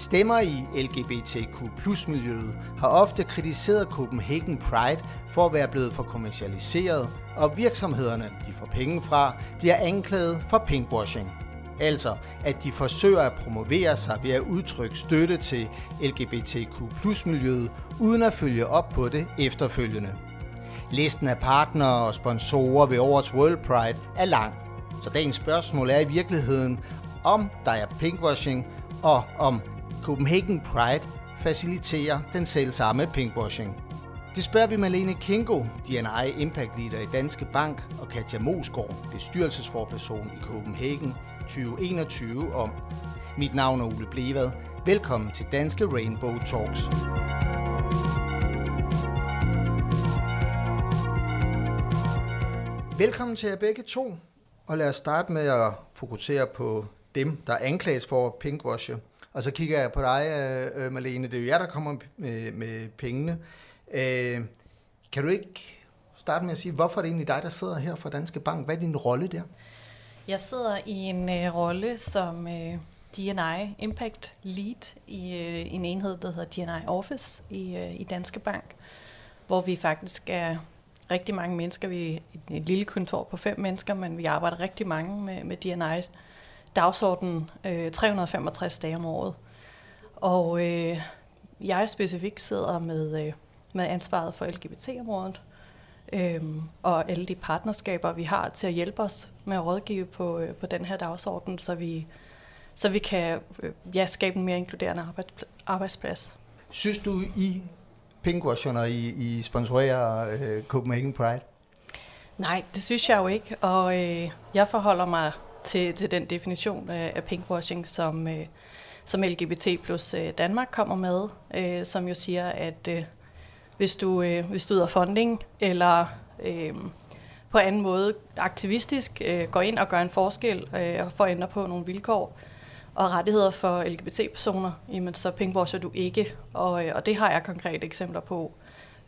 Stemmer i LGBTQ miljøet har ofte kritiseret Copenhagen Pride for at være blevet for kommercialiseret, og virksomhederne, de får penge fra, bliver anklaget for pinkwashing. Altså, at de forsøger at promovere sig ved at udtrykke støtte til LGBTQ miljøet, uden at følge op på det efterfølgende. Listen af partnere og sponsorer ved årets World Pride er lang, så dagens spørgsmål er i virkeligheden, om der er pinkwashing, og om Copenhagen Pride faciliterer den selv samme pinkwashing. Det spørger vi Malene Kingo, DNI Impact Leader i Danske Bank, og Katja Mosgaard, bestyrelsesforperson i Copenhagen 2021 om. Mit navn er Ole Blevad. Velkommen til Danske Rainbow Talks. Velkommen til jer begge to, og lad os starte med at fokusere på dem, der anklages for pinkwashe. Og så kigger jeg på dig, øh, øh, Malene. Det er jo jer, der kommer med, med pengene. Øh, kan du ikke starte med at sige, hvorfor er det egentlig dig, der sidder her for Danske Bank? Hvad er din rolle der? Jeg sidder i en øh, rolle som øh, Impact Lead i øh, en enhed, der hedder DNI Office i, øh, i Danske Bank, hvor vi faktisk er rigtig mange mennesker. Vi er et, et lille kontor på fem mennesker, men vi arbejder rigtig mange med, med DNI dagsordenen øh, 365 dage om året. Og øh, jeg specifikt sidder med, øh, med ansvaret for LGBT-området, øh, og alle de partnerskaber, vi har til at hjælpe os med at rådgive på, øh, på den her dagsorden, så vi, så vi kan øh, ja, skabe en mere inkluderende arbejdsplads. Synes du, I pinkwasherne, I, I sponsorerer øh, Copenhagen Pride? Nej, det synes jeg jo ikke, og øh, jeg forholder mig til, til den definition af, af pinkwashing, som, øh, som LGBT plus øh, Danmark kommer med, øh, som jo siger, at øh, hvis du øh, hvis du yder funding eller øh, på anden måde aktivistisk øh, går ind og gør en forskel øh, og får ændre på nogle vilkår og rettigheder for LGBT-personer, jamen så pinkwasher du ikke. Og, øh, og det har jeg konkrete eksempler på,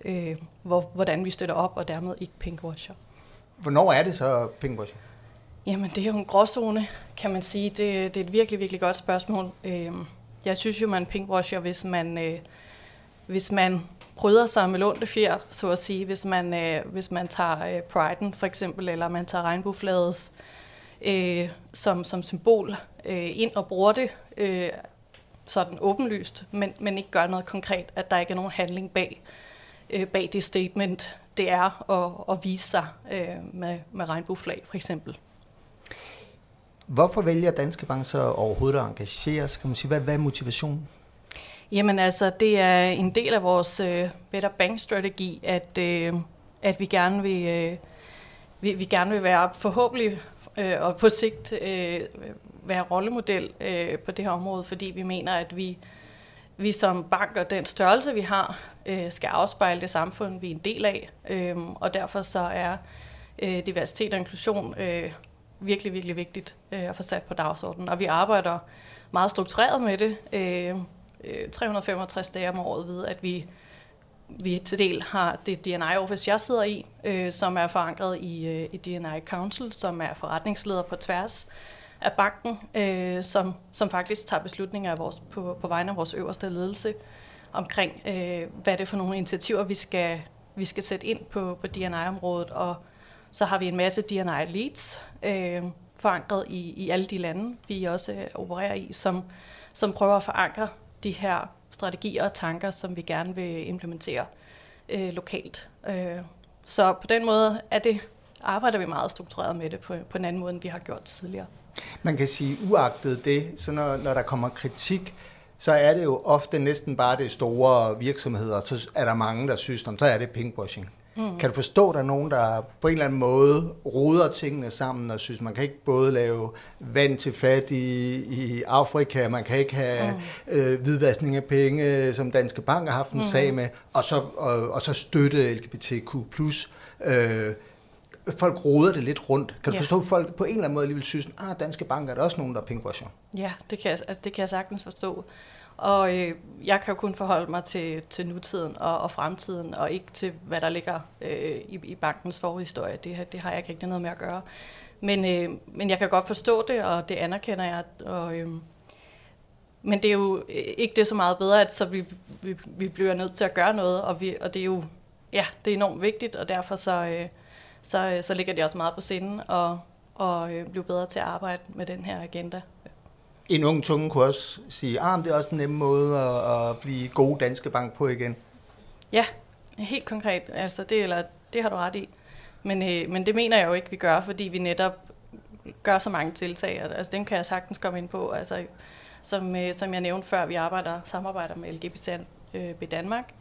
øh, hvor, hvordan vi støtter op og dermed ikke pinkwasher. Hvornår er det så pinkwashing? Jamen, det er jo en gråzone, kan man sige. Det, det er et virkelig, virkelig godt spørgsmål. Øhm, jeg synes jo, man pinkwasher, hvis man, øh, hvis man bryder sig med lånte fjer, så at sige. Hvis man, øh, hvis man tager øh, priden for eksempel, eller man tager regnbueflagets øh, som, som symbol øh, ind og bruger det øh, sådan åbenlyst, men, men ikke gør noget konkret, at der ikke er nogen handling bag, øh, bag det statement, det er at, at vise sig øh, med, med regnbueflag for eksempel. Hvorfor vælger Danske Bank så overhovedet at engagere sig? Kan man sige, hvad, hvad er motivationen? Jamen altså, det er en del af vores øh, Better Bank-strategi, at, øh, at vi gerne vil, Øh, vi, vi gerne vil være forhåbentlig øh, og på sigt øh, være rollemodel øh, på det her område, fordi vi mener, at vi, vi som bank og den størrelse, vi har, øh, skal afspejle det samfund, vi er en del af. Øh, og derfor så er øh, diversitet og inklusion øh, virkelig, virkelig vigtigt øh, at få sat på dagsordenen. Og vi arbejder meget struktureret med det, øh, øh 365 dage om året ved, at vi, vi til del har det DNI Office, jeg sidder i, øh, som er forankret i, øh, i DNI Council, som er forretningsleder på tværs af banken, øh, som, som faktisk tager beslutninger af vores, på, på vegne af vores øverste ledelse omkring, øh, hvad det er for nogle initiativer, vi skal, vi skal sætte ind på, på DNI-området, og så har vi en masse D&I leads øh, forankret i, i alle de lande, vi også øh, opererer i, som, som prøver at forankre de her strategier og tanker, som vi gerne vil implementere øh, lokalt. Øh, så på den måde er det, arbejder vi meget struktureret med det på, på en anden måde, end vi har gjort tidligere. Man kan sige, uagtet det, så når, når der kommer kritik, så er det jo ofte næsten bare det store virksomheder, så er der mange, der synes, så er det pinkwashing. Mm. Kan du forstå, at der er nogen, der på en eller anden måde roder tingene sammen og synes, man kan ikke både lave vand til fat i, i Afrika, man kan ikke have mm. øh, hvidvaskning af penge, som Danske Bank har haft en mm. sag med, og så, og, og så støtte LGBTQ+. Øh, folk roder det lidt rundt. Kan du ja. forstå, at folk på en eller anden måde alligevel synes, at ah, Danske Bank er der også nogen, der er pinkwasher? Ja, det kan, jeg, altså, det kan jeg sagtens forstå. Og øh, jeg kan jo kun forholde mig til, til nutiden og, og fremtiden, og ikke til, hvad der ligger øh, i, i bankens forhistorie. Det, det har jeg ikke rigtig noget med at gøre. Men, øh, men jeg kan godt forstå det, og det anerkender jeg. Og, øh, men det er jo øh, ikke det så meget bedre, at så vi, vi, vi bliver nødt til at gøre noget, og, vi, og det er jo ja, det er enormt vigtigt, og derfor så, øh, så, øh, så ligger det også meget på sinden og, og øh, blive bedre til at arbejde med den her agenda. En ung tunge kunne også sige, at ah, det er også en nem måde at, at blive god danske bank på igen. Ja, helt konkret. Altså det, eller, det har du ret i. Men, øh, men det mener jeg jo ikke, vi gør, fordi vi netop gør så mange tiltag. Altså dem kan jeg sagtens komme ind på. Altså, som, øh, som jeg nævnte før, vi arbejder samarbejder med LGBT øh, i Danmark.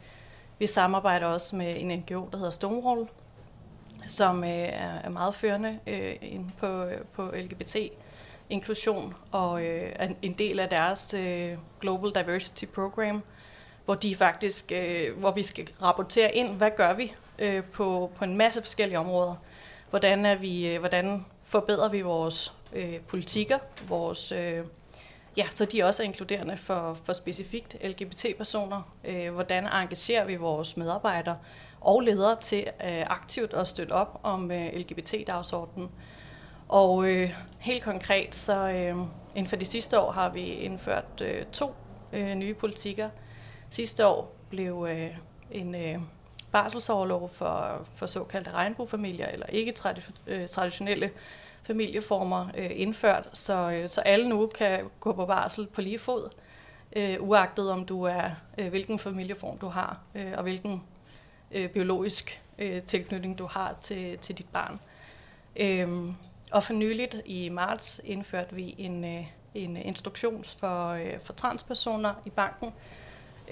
Vi samarbejder også med en NGO, der hedder Stonewall, som øh, er meget førende øh, på, øh, på LGBT inklusion og øh, en del af deres øh, Global Diversity Program, hvor de faktisk, øh, hvor vi skal rapportere ind, hvad gør vi øh, på, på en masse forskellige områder. Hvordan er vi, øh, hvordan forbedrer vi vores øh, politikker, vores øh, ja, så de også er inkluderende for, for specifikt LGBT-personer. Øh, hvordan engagerer vi vores medarbejdere og ledere til øh, aktivt at støtte op om øh, LGBT-dagsordenen. Og øh, helt konkret, så øh, inden for de sidste år har vi indført øh, to øh, nye politikker. Sidste år blev øh, en øh, barselsoverlov for, for såkaldte regnbuefamilier, eller ikke øh, traditionelle familieformer øh, indført, så, øh, så alle nu kan gå på barsel på lige fod, øh, uagtet om du er, øh, hvilken familieform du har, øh, og hvilken øh, biologisk øh, tilknytning du har til, til dit barn. Øh, og for nyligt i marts indførte vi en, øh, en instruktion for, øh, for transpersoner i banken,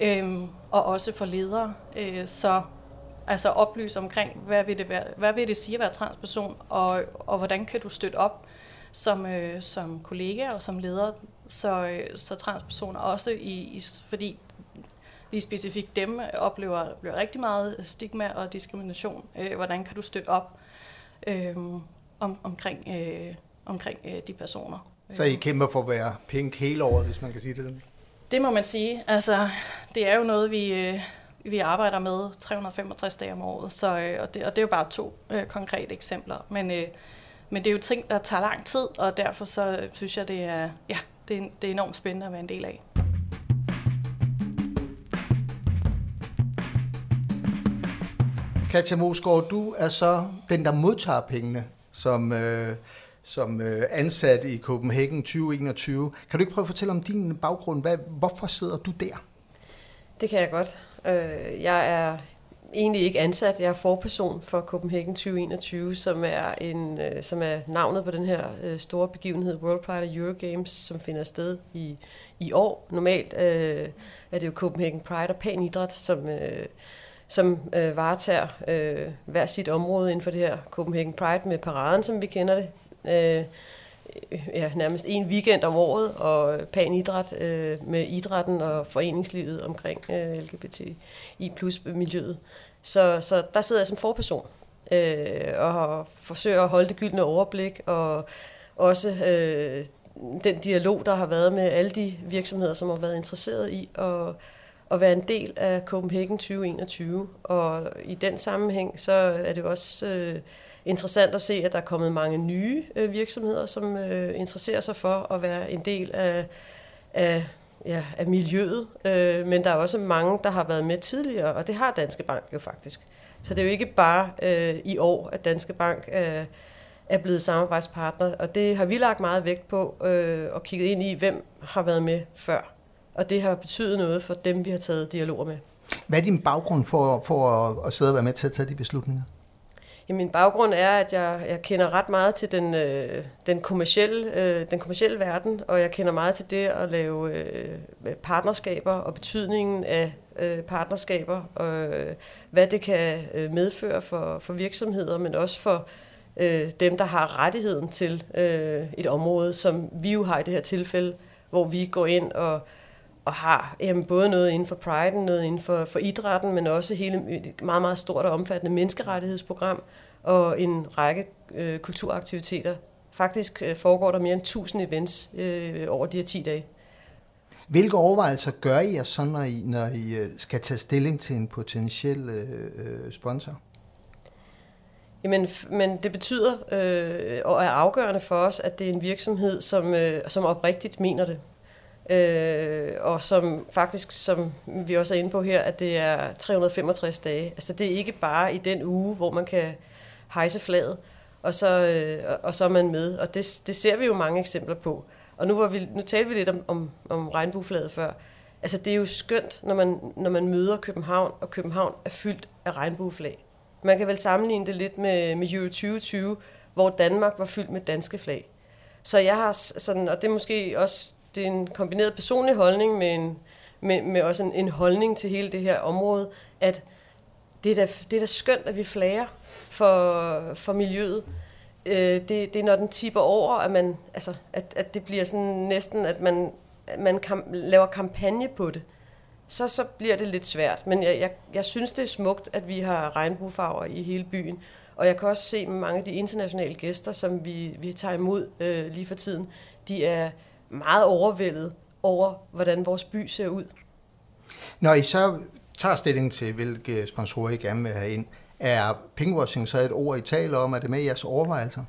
øh, og også for ledere, øh, så altså oplyse omkring, hvad vil det, være, hvad vil det sige at være transperson, og, og hvordan kan du støtte op som, øh, som kollega og som leder, så, øh, så transpersoner også, i, i, fordi lige specifikt dem oplever, oplever rigtig meget stigma og diskrimination. Øh, hvordan kan du støtte op øh, om, omkring, øh, omkring øh, de personer? Så I kæmper for at være pink hele året, hvis man kan sige det sådan? Det må man sige. Altså, det er jo noget, vi, øh, vi arbejder med 365 dage om året, så, øh, og, det, og det er jo bare to øh, konkrete eksempler. Men, øh, men det er jo ting, der tager lang tid, og derfor så synes jeg, det er, ja, det er, det er enormt spændende at være en del af. Katja Mosgaard, du er så den, der modtager pengene som, øh, som øh, ansat i Copenhagen 2021. Kan du ikke prøve at fortælle om din baggrund? Hvad, hvorfor sidder du der? Det kan jeg godt. Øh, jeg er egentlig ikke ansat. Jeg er forperson for Copenhagen 2021, som er, en, øh, som er navnet på den her øh, store begivenhed, World Pride of Eurogames, som finder sted i, i år. Normalt øh, er det jo Copenhagen Pride og Pan Idræt, som, øh, som øh, varetager øh, hver sit område inden for det her Copenhagen Pride med paraden, som vi kender det. Øh, ja, nærmest en weekend om året, og pan idræt øh, med idrætten og foreningslivet omkring øh, LGBTI plus miljøet. Så, så der sidder jeg som forperson øh, og forsøger at holde det gyldne overblik, og også øh, den dialog, der har været med alle de virksomheder, som har været interesseret i at, at være en del af Copenhagen 2021. Og i den sammenhæng, så er det også... Øh, interessant at se, at der er kommet mange nye øh, virksomheder, som øh, interesserer sig for at være en del af, af, ja, af miljøet. Øh, men der er også mange, der har været med tidligere, og det har Danske Bank jo faktisk. Så det er jo ikke bare øh, i år, at Danske Bank øh, er blevet samarbejdspartner, og det har vi lagt meget vægt på øh, og kigget ind i, hvem har været med før. Og det har betydet noget for dem, vi har taget dialoger med. Hvad er din baggrund for, for at, at sidde og være med til at tage de beslutninger? Ja, min baggrund er, at jeg, jeg kender ret meget til den, øh, den, kommercielle, øh, den kommercielle verden, og jeg kender meget til det at lave øh, partnerskaber og betydningen af øh, partnerskaber, og øh, hvad det kan øh, medføre for, for virksomheder, men også for øh, dem, der har rettigheden til øh, et område, som vi jo har i det her tilfælde, hvor vi går ind og og har jamen, både noget inden for priden, noget inden for, for idrætten, men også hele et meget, meget stort og omfattende menneskerettighedsprogram og en række øh, kulturaktiviteter. Faktisk øh, foregår der mere end 1000 events øh, over de her 10 dage. Hvilke overvejelser gør I jer så, når I, når I øh, skal tage stilling til en potentiel øh, øh, sponsor? Jamen, men det betyder øh, og er afgørende for os, at det er en virksomhed, som, øh, som oprigtigt mener det. Øh, og som faktisk, som vi også er inde på her, at det er 365 dage. Altså det er ikke bare i den uge, hvor man kan hejse flaget, og så, øh, og så er man med. Og det, det ser vi jo mange eksempler på. Og nu, var vi, nu talte vi lidt om, om, om regnbueflaget før. Altså det er jo skønt, når man, når man møder København, og København er fyldt af regnbueflag. Man kan vel sammenligne det lidt med, med Euro 2020, hvor Danmark var fyldt med danske flag. Så jeg har sådan, og det er måske også det er en kombineret personlig holdning med, en, med, med også en, en holdning til hele det her område, at det er da, det er da skønt, at vi flager for, for miljøet. Øh, det, det er når den tipper over, at, man, altså, at, at det bliver sådan næsten, at man, at man kam, laver kampagne på det. Så, så bliver det lidt svært. Men jeg, jeg, jeg synes, det er smukt, at vi har regnbuefarver i hele byen. Og jeg kan også se med mange af de internationale gæster, som vi, vi tager imod øh, lige for tiden, de er meget overvældet over, hvordan vores by ser ud. Når I så tager stilling til, hvilke sponsorer I gerne vil have ind, er pinkwashing så et ord, I taler om? Er det med i jeres overvejelser?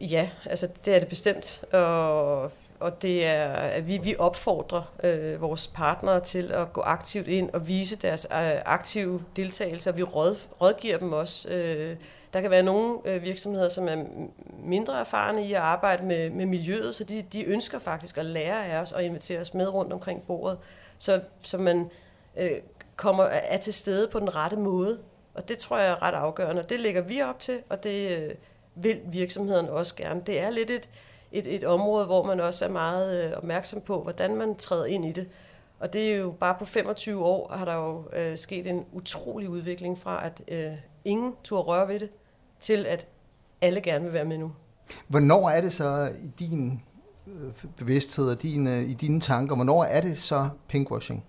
Ja, altså det er det bestemt. Og, og det er, at vi, vi opfordrer øh, vores partnere til at gå aktivt ind og vise deres øh, aktive deltagelse, og vi råd, rådgiver dem også. Øh, der kan være nogle øh, virksomheder, som er mindre erfarne i at arbejde med, med miljøet, så de, de ønsker faktisk at lære af os og invitere os med rundt omkring bordet, så, så man øh, kommer er til stede på den rette måde. Og det tror jeg er ret afgørende, og det lægger vi op til, og det øh, vil virksomheden også gerne. Det er lidt et, et, et område, hvor man også er meget øh, opmærksom på, hvordan man træder ind i det. Og det er jo bare på 25 år, har der jo øh, sket en utrolig udvikling fra, at øh, ingen turde røre ved det, til at alle gerne vil være med nu. Hvornår er det så i din øh, bevidsthed og din, øh, i dine tanker, hvornår er det så pinkwashing?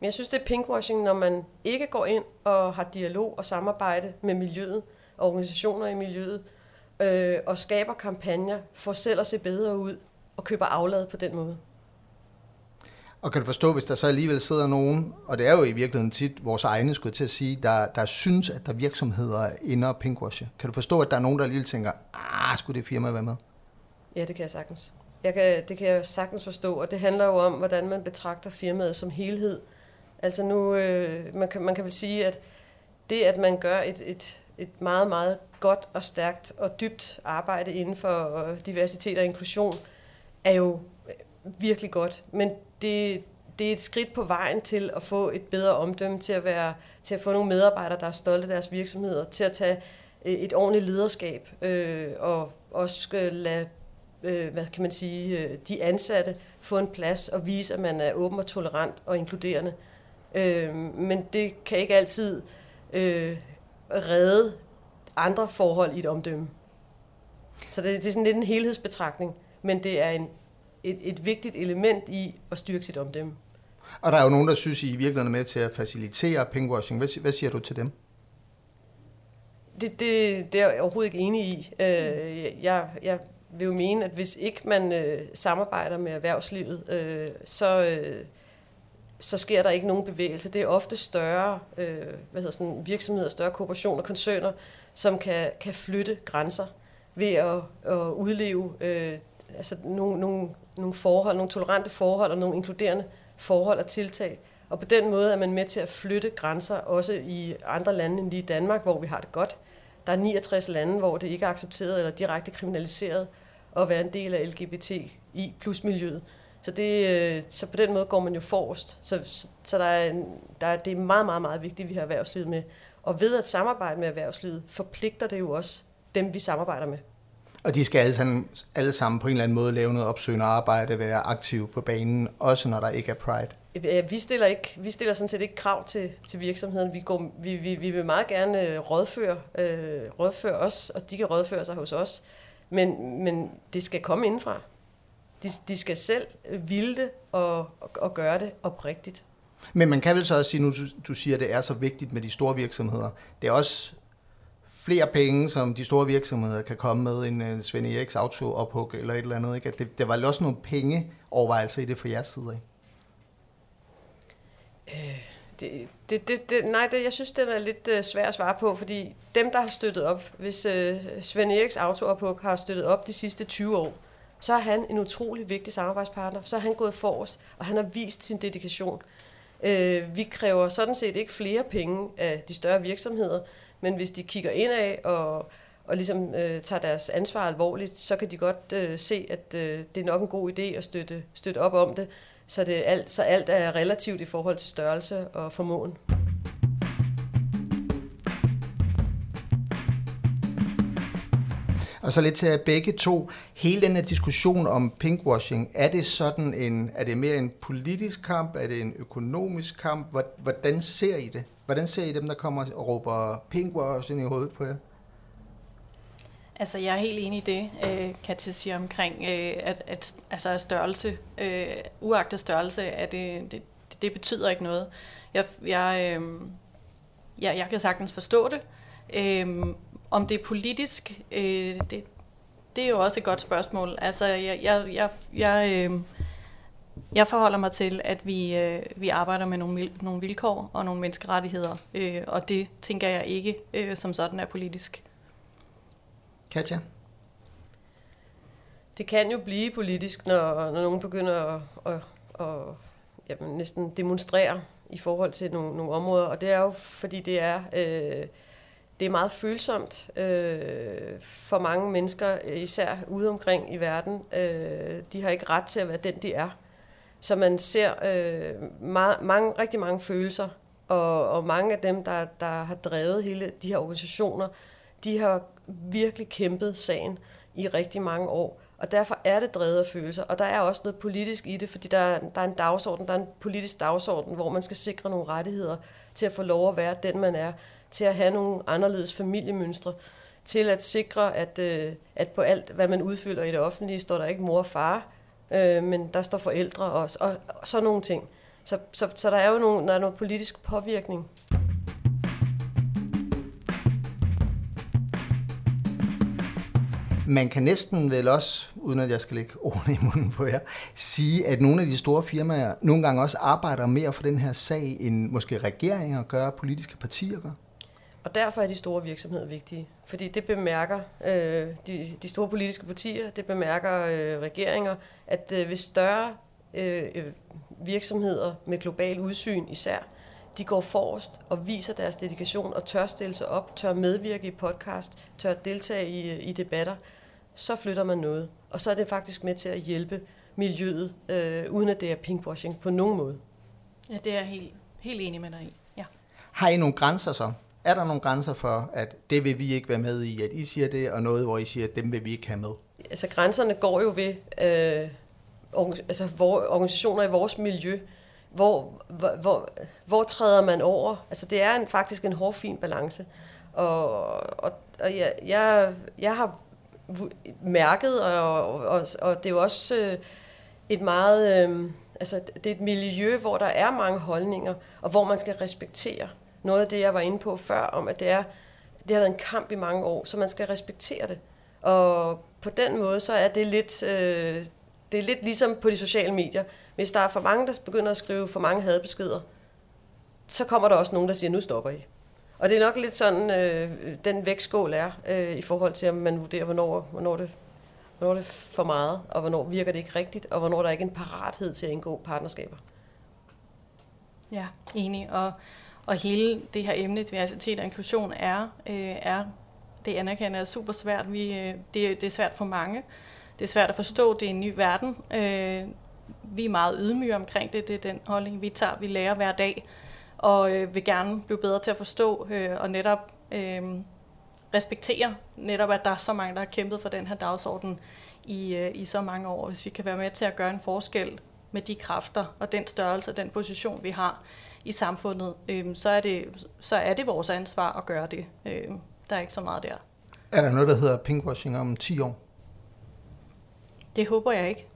Men jeg synes, det er pinkwashing, når man ikke går ind og har dialog og samarbejde med miljøet, og organisationer i miljøet, øh, og skaber kampagner for selv at se bedre ud, og køber aflad på den måde. Og kan du forstå, hvis der så alligevel sidder nogen, og det er jo i virkeligheden tit vores egne, skulle til at sige, der, der synes, at der virksomheder ender pinkwashe. Kan du forstå, at der er nogen, der alligevel tænker, ah, skulle det firma være med? Ja, det kan jeg sagtens. Jeg kan, det kan jeg sagtens forstå, og det handler jo om, hvordan man betragter firmaet som helhed. Altså nu, øh, man, kan, man kan vel sige, at det, at man gør et, et, et meget, meget godt og stærkt og dybt arbejde inden for øh, diversitet og inklusion, er jo virkelig godt. Men det, det er et skridt på vejen til at få et bedre omdømme, til at, være, til at få nogle medarbejdere, der er stolte af deres virksomheder, til at tage øh, et ordentligt lederskab, øh, og også lade øh, hvad kan man sige, øh, de ansatte få en plads og vise, at man er åben og tolerant og inkluderende. Øh, men det kan ikke altid øh, redde andre forhold i et omdømme. Så det, det er sådan lidt en helhedsbetragtning, men det er en et, et vigtigt element i at styrke sit omdømme. Og der er jo nogen, der synes, I i virkeligheden er med til at facilitere pinkwashing. Hvad, hvad siger du til dem? Det, det, det er jeg overhovedet ikke enig i. Øh, jeg, jeg vil jo mene, at hvis ikke man øh, samarbejder med erhvervslivet, øh, så, øh, så sker der ikke nogen bevægelse. Det er ofte større øh, hvad hedder sådan, virksomheder, større korporationer, koncerner, som kan, kan flytte grænser ved at, at udleve øh, altså nogle, nogle, nogle forhold, nogle tolerante forhold og nogle inkluderende forhold og tiltag. Og på den måde er man med til at flytte grænser, også i andre lande end lige Danmark, hvor vi har det godt. Der er 69 lande, hvor det ikke er accepteret eller direkte kriminaliseret at være en del af LGBTI plus miljøet. Så, det, øh, så på den måde går man jo forrest. Så, så der er, der er, det er meget, meget, meget vigtigt, at vi har erhvervslivet med. Og ved at samarbejde med erhvervslivet, forpligter det jo også dem, vi samarbejder med. Og de skal alle sammen, alle sammen på en eller anden måde lave noget opsøgende arbejde, være aktive på banen, også når der ikke er Pride? Vi stiller, ikke, vi stiller sådan set ikke krav til, til virksomheden. Vi, går, vi, vi, vi vil meget gerne øh, rådføre, øh, rådføre os, og de kan rådføre sig hos os. Men, men det skal komme indenfra. De, de skal selv ville det og, og, og gøre det oprigtigt. Men man kan vel så også sige, nu du, du siger, at det er så vigtigt med de store virksomheder. Det er også flere penge, som de store virksomheder kan komme med, en uh, Svend Eriks auto-ophug eller et eller andet. Ikke? At det, der var også nogle penge overvejelser i det fra jeres side af. Øh, det, det, det, det, nej, det, jeg synes, det er lidt øh, uh, svært at svare på, fordi dem, der har støttet op, hvis uh, Svend Eriks auto-ophug har støttet op de sidste 20 år, så er han en utrolig vigtig samarbejdspartner. Så er han gået forrest, og han har vist sin dedikation. Øh, vi kræver sådan set ikke flere penge af de større virksomheder, men hvis de kigger indad og, og ligesom øh, tager deres ansvar alvorligt, så kan de godt øh, se, at øh, det er nok en god idé at støtte, støtte op om det, så, det alt, så alt er relativt i forhold til størrelse og formåen. Og så lidt til begge to. Hele den her diskussion om pinkwashing, er det sådan en, er det mere en politisk kamp, er det en økonomisk kamp? Hvordan ser I det? Hvordan ser I dem, der kommer og råber pinkwashing i hovedet på jer? Altså, jeg er helt enig i det, øh, Katja siger omkring, øh, at, at altså, størrelse, øh, uagtet størrelse, at det, det, det betyder ikke noget. Jeg, jeg, øh, jeg, jeg kan sagtens forstå det. Øh, om det er politisk, øh, det, det er jo også et godt spørgsmål. Altså, jeg, jeg, jeg, jeg, øh, jeg forholder mig til, at vi, øh, vi arbejder med nogle, nogle vilkår og nogle menneskerettigheder, øh, og det tænker jeg ikke øh, som sådan er politisk. Katja? Det kan jo blive politisk, når, når nogen begynder at, at, at jamen, næsten demonstrere i forhold til nogle, nogle områder, og det er jo fordi det er... Øh, det er meget følsomt øh, for mange mennesker, især ude omkring i verden. Øh, de har ikke ret til at være den, de er. Så man ser øh, meget, mange, rigtig mange følelser, og, og mange af dem, der, der har drevet hele de her organisationer, de har virkelig kæmpet sagen i rigtig mange år. Og derfor er det drevet af følelser, og der er også noget politisk i det, fordi der, der er en dagsorden, der er en politisk dagsorden, hvor man skal sikre nogle rettigheder til at få lov at være den, man er til at have nogle anderledes familiemønstre, til at sikre, at, øh, at på alt, hvad man udfylder i det offentlige, står der ikke mor og far, øh, men der står forældre også, og, og sådan nogle ting. Så, så, så der er jo nogle, der er noget politisk påvirkning. Man kan næsten vel også, uden at jeg skal lægge ordene i munden på jer, sige, at nogle af de store firmaer nogle gange også arbejder mere for den her sag, end måske regeringer gør, politiske partier gør. Og derfor er de store virksomheder vigtige, fordi det bemærker øh, de, de store politiske partier, det bemærker øh, regeringer, at øh, hvis større øh, øh, virksomheder med global udsyn især, de går forrest og viser deres dedikation og tør stille sig op, tør medvirke i podcast, tør deltage i, i debatter, så flytter man noget. Og så er det faktisk med til at hjælpe miljøet, øh, uden at det er pinkwashing på nogen måde. Ja, det er jeg helt, helt enig med dig i. Ja. Har I nogle grænser så? Er der nogle grænser for, at det vil vi ikke være med i, at I siger det, og noget, hvor I siger, at dem vil vi ikke have med? Altså grænserne går jo ved øh, altså, hvor, organisationer i vores miljø, hvor, hvor, hvor, hvor træder man over? Altså det er en, faktisk en hårfin balance. Og, og, og jeg, jeg, jeg har mærket, og, og, og det er jo også øh, et meget... Øh, altså det er et miljø, hvor der er mange holdninger, og hvor man skal respektere noget af det, jeg var inde på før, om at det, er, det har været en kamp i mange år, så man skal respektere det. Og på den måde, så er det lidt, øh, det er lidt ligesom på de sociale medier. Hvis der er for mange, der begynder at skrive for mange hadbeskeder, så kommer der også nogen, der siger, nu stopper I. Og det er nok lidt sådan, øh, den vægtskål er, øh, i forhold til, om man vurderer, hvornår, hvornår, det, hvornår det er for meget, og hvornår virker det ikke rigtigt, og hvornår der ikke er en parathed til at indgå partnerskaber. Ja, enig. Og og hele det her emne, diversitet og inklusion, er, øh, er det anerkender er super svært. Vi, øh, det, det er svært for mange. Det er svært at forstå, det er en ny verden. Øh, vi er meget ydmyge omkring det, det er den holdning, vi tager. Vi lærer hver dag, og øh, vil gerne blive bedre til at forstå, øh, og netop øh, respektere, netop at der er så mange, der har kæmpet for den her dagsorden i, øh, i så mange år. Hvis vi kan være med til at gøre en forskel med de kræfter og den størrelse og den position, vi har, i samfundet, øh, så, er det, så er det vores ansvar at gøre det. Øh, der er ikke så meget der. Er der noget, der hedder pinkwashing om 10 år? Det håber jeg ikke.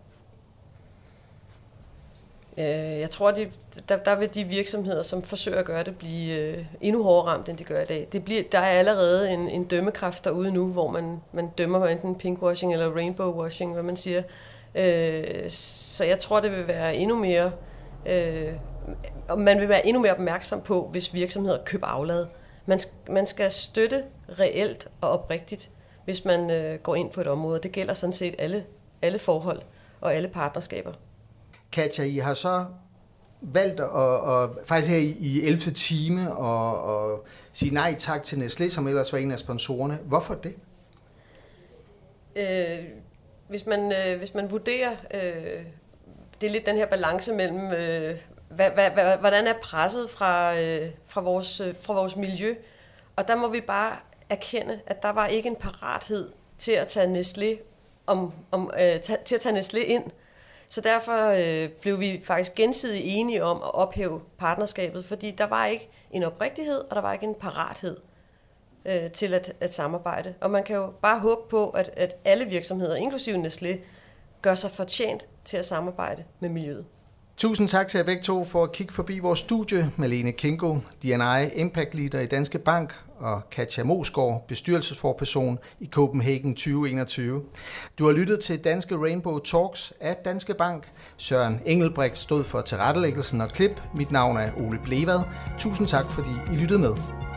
Øh, jeg tror, de, der, der vil de virksomheder, som forsøger at gøre det, blive øh, endnu hårdere ramt, end de gør i dag. Det bliver, der er allerede en, en dømmekraft derude nu, hvor man, man dømmer enten pinkwashing eller rainbowwashing, hvad man siger. Øh, så jeg tror, det vil være endnu mere øh, og man vil være endnu mere opmærksom på, hvis virksomheder køber aflad. Man, man skal støtte reelt og oprigtigt, hvis man øh, går ind på et område. Det gælder sådan set alle alle forhold og alle partnerskaber. Katja, I har så valgt at, at faktisk her i, i 11. time og, og sige nej tak til Nestlé, som ellers var en af sponsorerne. Hvorfor det? Øh, hvis, man, øh, hvis man vurderer, øh, det er lidt den her balance mellem, øh, hvad, hvad, hvad, hvordan er presset fra, øh, fra, vores, øh, fra vores miljø, og der må vi bare erkende, at der var ikke en parathed til at tage Nestlé, om, om, øh, til at tage Nestlé ind. Så derfor øh, blev vi faktisk gensidigt enige om at ophæve partnerskabet, fordi der var ikke en oprigtighed, og der var ikke en parathed øh, til at, at samarbejde. Og man kan jo bare håbe på, at, at alle virksomheder, inklusive Nestlé, gør sig fortjent til at samarbejde med miljøet. Tusind tak til jer begge to for at kigge forbi vores studie. Malene Kinko, D&I Impact Leader i Danske Bank, og Katja Mosgaard, bestyrelsesforperson i Copenhagen 2021. Du har lyttet til Danske Rainbow Talks af Danske Bank. Søren Engelbrecht stod for tilrettelæggelsen og klip. Mit navn er Ole Blevad. Tusind tak, fordi I lyttede med.